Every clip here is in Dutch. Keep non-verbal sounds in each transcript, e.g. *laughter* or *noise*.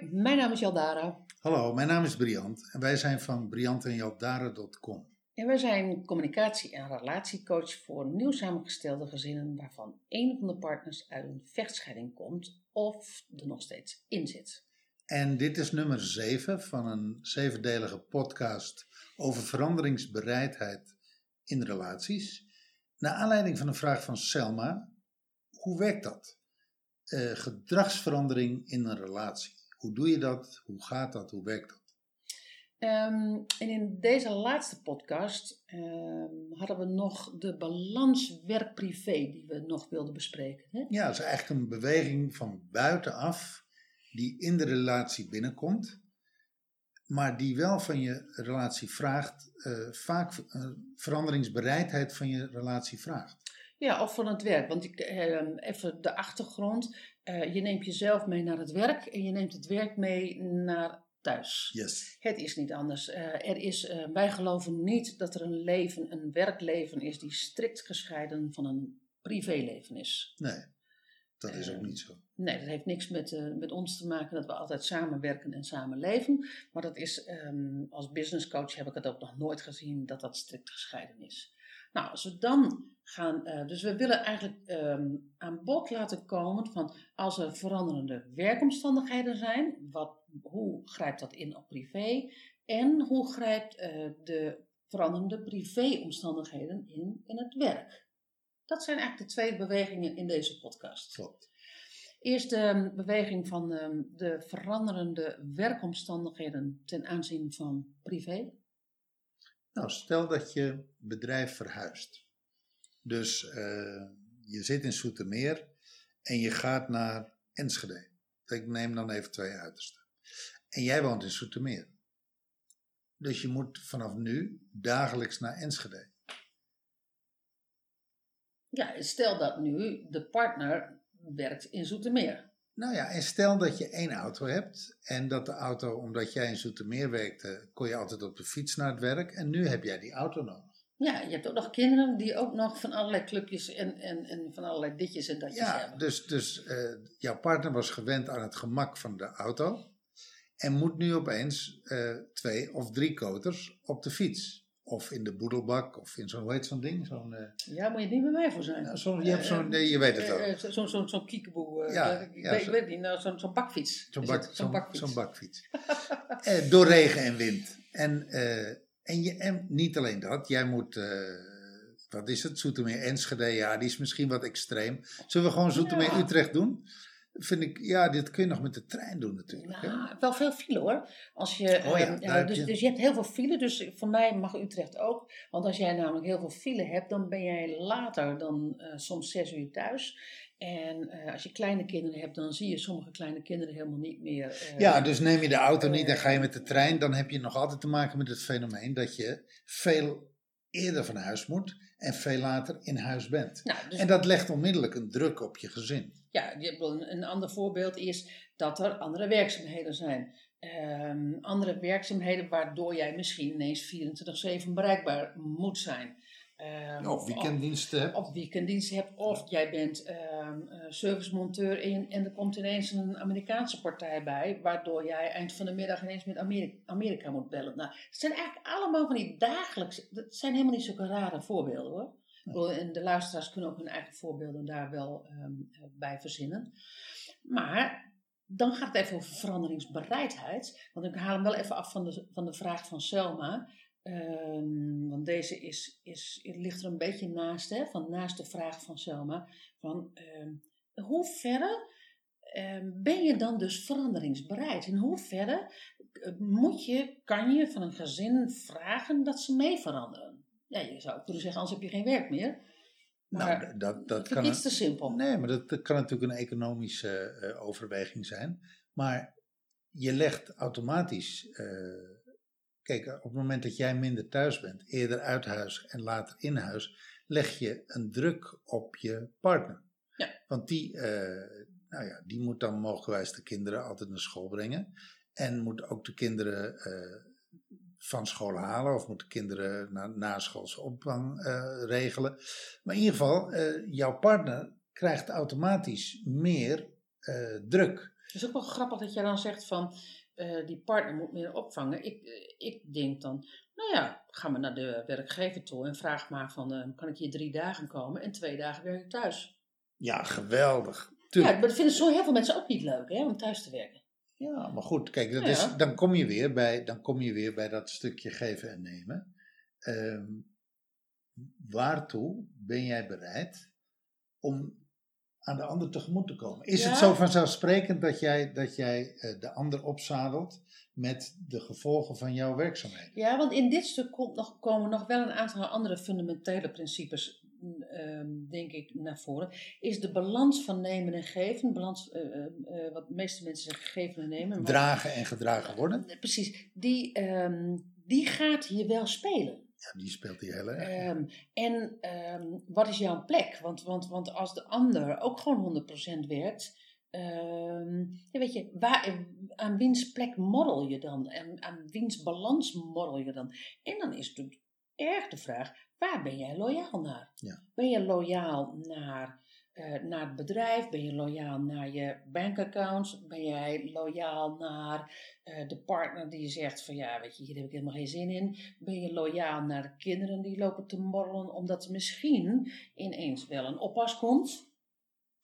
Hoi, mijn naam is Jaldara. Hallo, mijn naam is Briant en wij zijn van briantenjaldara.com. En wij zijn communicatie- en relatiecoach voor nieuw samengestelde gezinnen waarvan een van de partners uit een vechtscheiding komt of er nog steeds in zit. En dit is nummer 7 van een zevendelige podcast over veranderingsbereidheid in relaties. Naar aanleiding van een vraag van Selma, hoe werkt dat? Eh, gedragsverandering in een relatie. Hoe doe je dat? Hoe gaat dat? Hoe werkt dat? Ehm, en in deze laatste podcast ehm, hadden we nog de balans werk-privé die we nog wilden bespreken. Hè? Ja, het is eigenlijk een beweging van buitenaf die in de relatie binnenkomt, maar die wel van je relatie vraagt, eh, vaak uh, veranderingsbereidheid van je relatie vraagt. Ja, of van het werk. Want ik, ehm, even de achtergrond. Eh, je neemt jezelf mee naar het werk en je neemt het werk mee naar thuis. Yes. Het is niet anders. Uh, er is, uh, wij geloven niet dat er een leven, een werkleven is die strikt gescheiden van een privéleven is. Nee, dat is ook niet zo. Nee, dat heeft niks met, met ons te maken dat we altijd samenwerken en samen leven. Maar dat is, um, als business coach heb ik het ook nog nooit gezien dat dat strikt gescheiden is. Nou, als we dan gaan, uh, dus we willen eigenlijk um, aan bod laten komen van als er veranderende werkomstandigheden zijn, wat, hoe grijpt dat in op privé en hoe grijpt uh, de veranderende privéomstandigheden in in het werk. Dat zijn eigenlijk de twee bewegingen in deze podcast. Klopt. Eerst de beweging van um, de veranderende werkomstandigheden ten aanzien van privé. Nou, stel dat je bedrijf verhuist. Dus uh, je zit in Soetermeer en je gaat naar Enschede. Ik neem dan even twee uitersten. En jij woont in Soetermeer. Dus je moet vanaf nu dagelijks naar Enschede. Ja, stel dat nu de partner werkt in Zoetermeer. Nou ja, en stel dat je één auto hebt en dat de auto, omdat jij in Zoetermeer werkte, kon je altijd op de fiets naar het werk en nu heb jij die auto nodig. Ja, je hebt ook nog kinderen die ook nog van allerlei clubjes en, en, en van allerlei ditjes en datjes ja, hebben. Dus, dus uh, jouw partner was gewend aan het gemak van de auto en moet nu opeens uh, twee of drie koters op de fiets. Of in de boedelbak, of in zo'n, hoe heet zo'n ding? Zo'n, uh, ja, moet je niet bij mij voor zijn. Ja, zo, je, hebt zo'n, nee, je weet het wel. Uh, Zo'n zo, zo kiekeboe. Ja, ik ja, weet, zo, weet niet, nou, zo'n zo bakfiets. Zo'n, bak, zo'n, bakfiets. zo'n bakfiets. *laughs* eh, door regen en wind. En, eh, en, je, en niet alleen dat, jij moet, eh, wat is het, Zoetermeer Enschede, ja, die is misschien wat extreem. Zullen we gewoon Zoetermeer Ja. Utrecht doen? Vind ik, ja, dit kun je nog met de trein doen natuurlijk. hè? Nou, wel veel file hoor. Als je, Oh ja, ehm, daar heb dus, je- dus je hebt heel veel file, dus voor mij mag Utrecht ook. Want als jij namelijk heel veel file hebt, dan ben jij later dan eh, soms zes uur thuis. En eh, als je kleine kinderen hebt, dan zie je sommige kleine kinderen helemaal niet meer. eh, Ja, dus neem je de auto niet en ga je met de trein, dan heb je nog altijd te maken met het fenomeen dat je veel eerder van huis moet en veel later in huis bent. nou, dus, En dat legt onmiddellijk een druk op je gezin. ja, een ander voorbeeld is dat er andere werkzaamheden zijn. Ehm, andere werkzaamheden waardoor jij misschien ineens 24-7 bereikbaar moet zijn. Ehm, Of weekenddiensten hebt. of hebt, of jij bent eh, servicemonteur en, en er komt ineens een Amerikaanse partij bij, waardoor jij eind van de middag ineens met Amerika, Amerika moet bellen. Nou, het zijn eigenlijk allemaal van die dagelijkse, dat zijn helemaal niet zulke rare voorbeelden hoor. En de luisteraars kunnen ook hun eigen voorbeelden daar wel ehm, bij verzinnen. Maar dan gaat het even over veranderingsbereidheid. Want ik haal hem wel even af van de, van de vraag van Selma. Ehm, want deze is, is, ligt er een beetje naast, hè, van naast de vraag van Selma. Van ehm, hoe verre ehm, ben je dan dus veranderingsbereid? In hoeverre eh, moet je, kan je van een gezin vragen dat ze mee veranderen? Ja, je zou kunnen zeggen, anders heb je geen werk meer. Maar nou, dat, dat kan iets te simpel. Nee, maar dat, dat kan natuurlijk een economische eh, overweging zijn. Maar je legt automatisch. eh, kijk, op het moment dat jij minder thuis bent, eerder uit huis en later in huis, leg je een druk op je partner. Ja. Want die, eh, nou ja, die moet dan mogelijkwijs de kinderen altijd naar school brengen. En moet ook de kinderen eh, van school halen of moet de kinderen na, naschoolse opvang eh, regelen. Maar in ieder geval, eh, jouw partner krijgt automatisch meer eh, druk. Het is ook wel grappig dat jij dan zegt van eh, die partner moet meer opvangen. Ik, eh, ik denk dan, nou ja, ga maar naar de werkgever toe en vraag maar van, eh, kan ik hier drie dagen komen en twee dagen werk ik thuis. Ja, geweldig. Ja, Tuurlijk. maar dat vinden zo heel veel mensen ook niet leuk, hè, om thuis te werken. Ja, maar goed, kijk, dat Ja. is, dan, kom je weer bij, dan kom je weer bij dat stukje geven en nemen. Ehm, waartoe ben jij bereid om aan de ander tegemoet te komen? Is Ja. het zo vanzelfsprekend dat jij, dat jij eh, de ander opzadelt met de gevolgen van jouw werkzaamheden? Ja, want in dit stuk komt nog, komen nog wel een aantal andere fundamentele principes, mm, ehm, denk ik, naar voren. Is de balans van nemen en geven, balans, eh, wat de meeste mensen zeggen geven en nemen. maar- Dragen en gedragen worden? Precies, die, ehm, die gaat hier wel spelen. Ja, die speelt hier heel erg. Ehm, en ehm, wat is jouw plek? Want, want, want als de ander ook gewoon 100% werkt, ehm, ja, weet je, waar, aan wiens plek morrel je dan? En aan wiens balans morrel je dan? En dan is het erg de vraag, waar ben jij loyaal naar? Ja. Ben je loyaal naar, eh, naar het bedrijf? Ben je loyaal naar je bankaccounts? Ben jij loyaal naar eh, de partner die zegt van ja, weet je, hier heb ik helemaal geen zin in? Ben je loyaal naar de kinderen die lopen te morrelen omdat misschien ineens wel een oppas komt?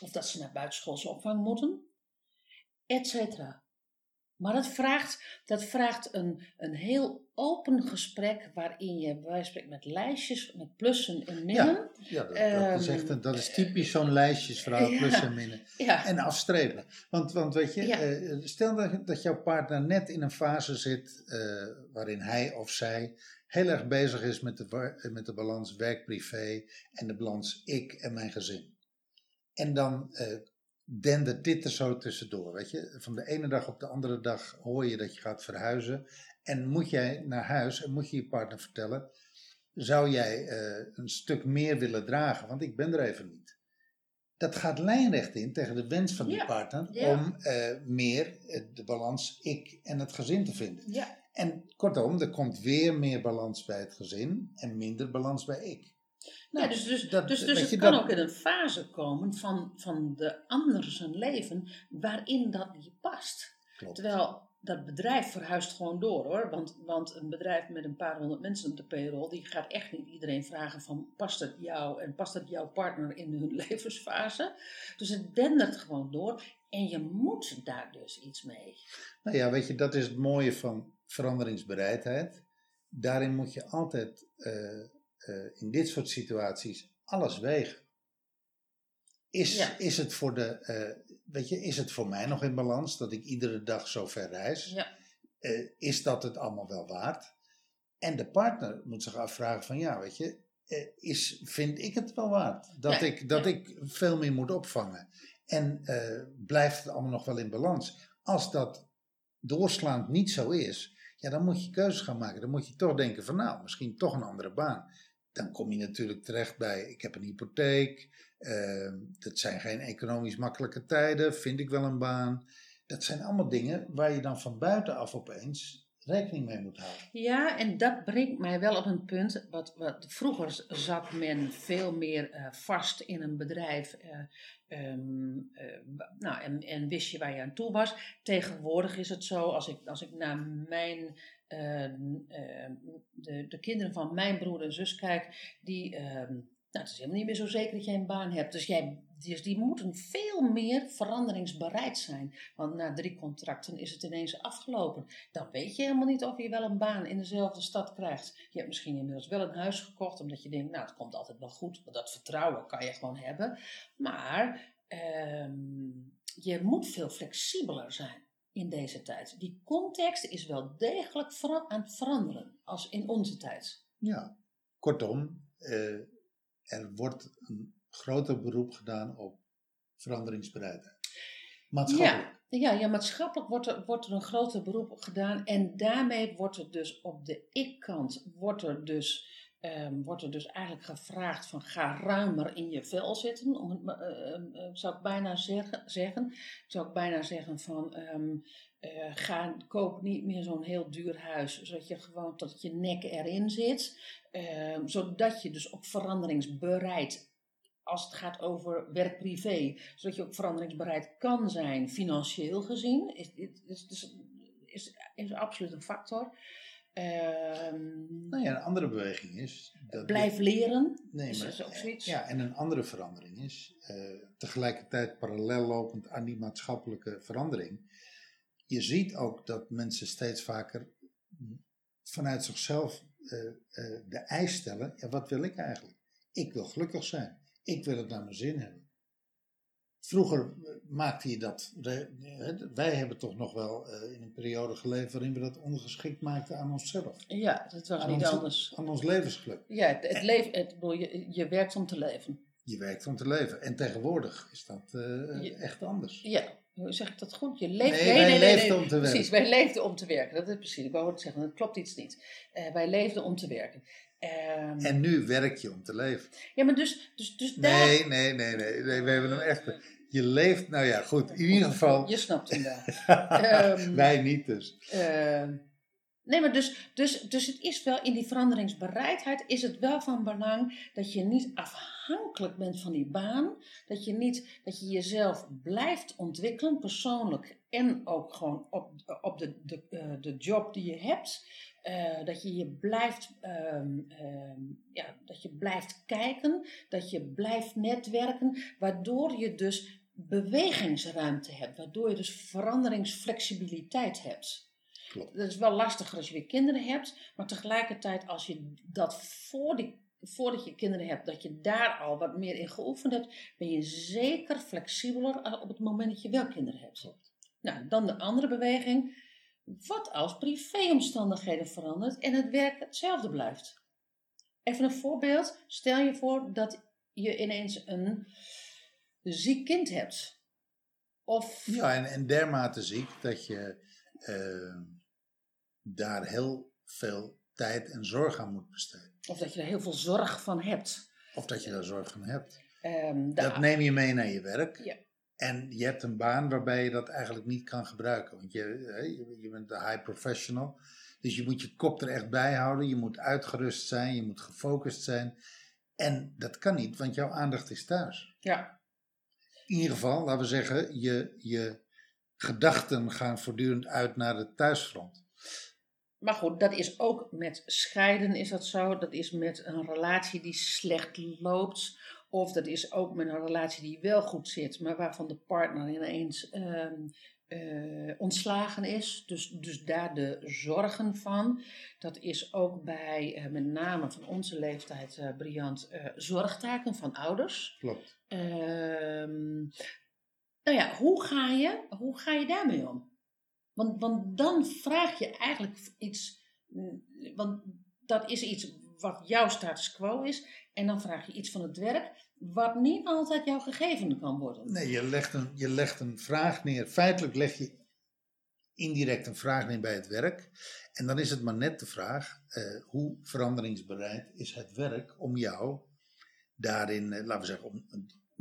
Of dat ze naar buitenschoolse opvang moeten? Etcetera. Maar dat vraagt, dat vraagt een, een heel open gesprek waarin je bij spreken met lijstjes, met plussen en minnen. Ja, dat, dat, is echt dat is typisch zo'n lijstjesverhaal, *laughs* ja. plus en minnen. Ja, En afstrepen. Want, want weet je, eh, stel dat, dat jouw partner net in een fase zit eh, waarin hij of zij heel erg bezig is met de, eh, met de balans werk-privé en de balans ik en mijn gezin. En dan eh dendert dit er zo tussendoor, weet je. Van de ene dag op de andere dag hoor je dat je gaat verhuizen en moet jij naar huis en moet je je partner vertellen, zou jij eh, een stuk meer willen dragen, want ik ben er even niet dat gaat lijnrecht in tegen de wens van die Ja, partner ja. om eh, meer eh, de balans ik en het gezin te vinden. ja, En kortom, er komt weer meer balans bij het gezin en minder balans bij ik. Nou, ja dus, dus, dat- dus, dus weet het kan dat- ook in een fase komen van, van de ander zijn leven waarin dat niet past. Klopt. Terwijl dat bedrijf verhuist gewoon door hoor. Want, want een bedrijf met een paar honderd mensen op de payroll, die gaat echt niet iedereen vragen van past het jou en past het jouw partner in hun *laughs* levensfase. Dus het dendert gewoon door en je moet daar dus iets mee. Nou ja, weet je, dat is het mooie van veranderingsbereidheid. Daarin moet je altijd eh, eh, in dit soort situaties alles wegen. Is, Ja. is, het voor de, eh, weet je, is het voor mij nog in balans dat ik iedere dag zo ver reis? Ja, eh, is dat het allemaal wel waard? En de partner moet zich afvragen van ja, weet je, is, vind ik het wel waard? Dat, Ja, ik, dat ik veel meer moet opvangen. En blijft het allemaal nog wel in balans? Als dat doorslaand niet zo is, ja, dan moet je keuzes gaan maken. Dan moet je toch denken van nou, misschien toch een andere baan. Dan kom je natuurlijk terecht bij, ik heb een hypotheek, eh, dat zijn geen economisch makkelijke tijden, vind ik wel een baan. Dat zijn allemaal dingen waar je dan van buitenaf opeens rekening mee moet houden. Ja, en dat brengt mij wel op een punt. Wat, wat vroeger zat men veel meer eh, vast in een bedrijf. eh, ehm, eh, nou, en, en wist je waar je aan toe was. Tegenwoordig is het zo, als ik, als ik naar mijn, de, de kinderen van mijn broer en zus kijk, die. ehm, nou, het is helemaal niet meer zo zeker dat jij een baan hebt. Dus, jij, dus die moeten veel meer veranderingsbereid zijn. Want na drie contracten is het ineens afgelopen dan weet je helemaal niet of je wel een baan in dezelfde stad krijgt. Je hebt misschien inmiddels wel een huis gekocht, omdat je denkt, nou, het komt altijd wel goed. Want dat vertrouwen kan je gewoon hebben. Maar ehm, je moet veel flexibeler zijn in deze tijd. Die context is wel degelijk aan het veranderen, als in onze tijd. Ja, kortom, eh, er wordt een groter beroep gedaan op veranderingsbereidheid. Maatschappelijk. Ja, ja maatschappelijk wordt er, wordt er een groter beroep gedaan. En daarmee wordt er dus op de ik-kant, wordt er dus, ehm, wordt er dus eigenlijk gevraagd van ga ruimer in je vel zitten. Om eh, ehm, eh, zou ik bijna zeggen. zeggen. Zou ik bijna zeggen van ehm, eh, ga, koop niet meer zo'n heel duur huis. Zodat je gewoon tot je nek erin zit. Zodat je dus ook veranderingsbereid als het gaat over werk-privé. Zodat je ook veranderingsbereid kan zijn, financieel gezien. Is, is, is, is absoluut een factor. Ehm, Nou ja, een andere beweging is. Dat blijf leren. Nee, is maar, dat ook zoiets? Ja, en een andere verandering is, eh, tegelijkertijd parallel lopend aan die maatschappelijke verandering. Je ziet ook dat mensen steeds vaker vanuit zichzelf eh, eh, de eis stellen: ja, wat wil ik eigenlijk? Ik wil gelukkig zijn. Ik wil het naar mijn zin hebben. Vroeger maakte je dat. Wij hebben toch nog wel eh, in een periode geleefd waarin we dat ongeschikt maakten aan onszelf. Ja, dat was Aan niet ons- anders. Aan ons levensgeluk. Ja, het, het leven, het, bedoel, je, je werkt om te leven. Je werkt om te leven. En tegenwoordig is dat eh, Je- echt anders. Ja, hoe zeg ik dat goed? Je leeft, Nee, wij leefden om te Precies, werken. wij leefden om te werken. Dat is precies, ik wou het zeggen, dat klopt iets niet. Eh, wij leefden om te werken. Ehm, En nu werk je om te leven. ja, maar dus, dus, dus daar... Nee, nee, nee, nee, nee. We hebben hem echt. Je leeft, nou ja, goed. In ieder geval. Je snapt hem wel. *laughs* Ehm, Wij niet dus. Ehm, nee, maar dus, dus, dus het is wel in die veranderingsbereidheid is het wel van belang dat je niet afhankelijk bent van die baan. Dat je, niet, dat je jezelf blijft ontwikkelen, persoonlijk en ook gewoon op, op de, de, eh, de job die je hebt. Eh, dat je je blijft, ehm, ehm, ja, dat je blijft kijken, dat je blijft netwerken, waardoor je dus bewegingsruimte hebt, waardoor je dus veranderingsflexibiliteit hebt. Klopt. Dat is wel lastiger als je weer kinderen hebt, maar tegelijkertijd als je dat voor die, voordat je kinderen hebt, dat je daar al wat meer in geoefend hebt, ben je zeker flexibeler op het moment dat je wel kinderen hebt. Nou, dan de andere beweging. Wat als privéomstandigheden verandert en het werk hetzelfde blijft? Even een voorbeeld. Stel je voor dat je ineens een ziek kind hebt. Of Ja, en, en dermate ziek dat je eh, daar heel veel tijd en zorg aan moet besteden. Of dat je er heel veel zorg van hebt. Of dat je daar zorg van hebt. Ehm, de- Dat neem je mee naar je werk. Ja. En je hebt een baan waarbij je dat eigenlijk niet kan gebruiken. Want je, je, bent een high professional. Dus je moet je kop er echt bij houden. Je moet uitgerust zijn. Je moet gefocust zijn. En dat kan niet, want jouw aandacht is thuis. ja, In ieder geval, laten we zeggen, je, je gedachten gaan voortdurend uit naar het thuisfront. Maar goed, dat is ook met scheiden is dat zo. Dat is met een relatie die slecht loopt. Of dat is ook met een relatie die wel goed zit, maar waarvan de partner ineens ehm, eh, ontslagen is. Dus, dus daar de zorgen van. Dat is ook bij eh, met name van onze leeftijd, eh Briant, eh, zorgtaken van ouders. Klopt. Ehm, nou ja, hoe ga je, hoe ga je daarmee om? Want, want dan vraag je eigenlijk iets, want dat is iets wat jouw status quo is, en dan vraag je iets van het werk, wat niet altijd jouw gegeven kan worden. Nee, je legt, een, je legt een vraag neer. Feitelijk leg je indirect een vraag neer bij het werk. En dan is het maar net de vraag, eh, hoe veranderingsbereid is het werk om jou daarin, eh, laten we zeggen, om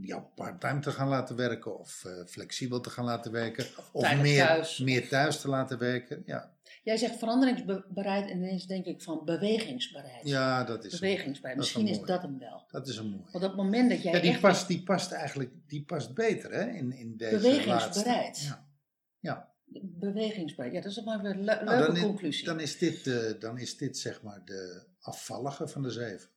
jou part-time te gaan laten werken of eh, flexibel te gaan laten werken. Of tijdelijk meer thuis. meer thuis te laten werken. Ja, Jij zegt veranderingsbereid en ineens denk ik van bewegingsbereid. ja dat is, bewegingsbereid. dat Misschien is dat hem wel. dat is een mooie. Want op het moment dat jij Ja, die echt past, die past eigenlijk die past beter hè, in, in deze Bewegingsbereid. laatste. Ja. ja. bewegingsbereid, ja, dat is maar een le- Nou, leuke dan, is, conclusie. dan, is dit, eh, dan is dit zeg maar de afvallige van de zeven.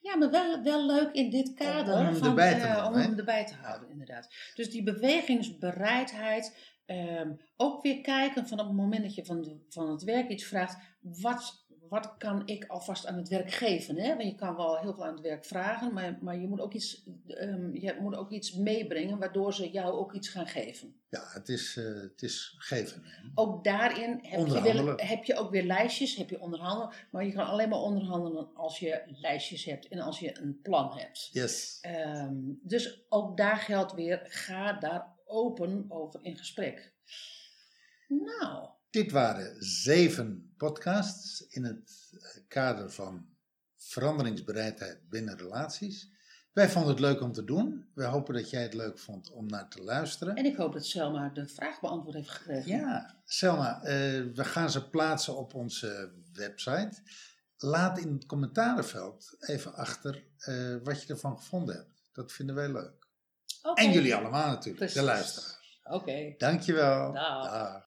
Ja, maar wel, wel leuk in dit kader. Om hem van, erbij te eh, houden, Om hem erbij te houden, inderdaad. Dus die bewegingsbereidheid. ehm, ook weer kijken van op het moment dat je van, van het werk iets vraagt. Wat, wat kan ik alvast aan het werk geven? Hè? Want je kan wel heel veel aan het werk vragen. Maar, maar je, moet ook iets, ehm, je moet ook iets meebrengen. Waardoor ze jou ook iets gaan geven. Ja, het is, eh, het is geven. Ook daarin heb je, heb je ook weer lijstjes, heb je onderhandelen. Maar je kan alleen maar onderhandelen als je lijstjes hebt en als je een plan hebt. Yes. Ehm, dus ook daar geldt weer, ga daar open over in gesprek. Nou, Dit waren zeven podcasts in het eh, kader van veranderingsbereidheid binnen relaties. Wij vonden het leuk om te doen. We hopen dat jij het leuk vond om naar te luisteren. en ik hoop dat Selma de vraag beantwoord heeft gekregen. Ja, Selma, eh, we gaan ze plaatsen op onze website. Laat in het commentarenveld even achter eh, wat je ervan gevonden hebt. Dat vinden wij leuk. En jullie allemaal natuurlijk, Precies. de luisteraars. Oké. Dankjewel. Dag. Dag.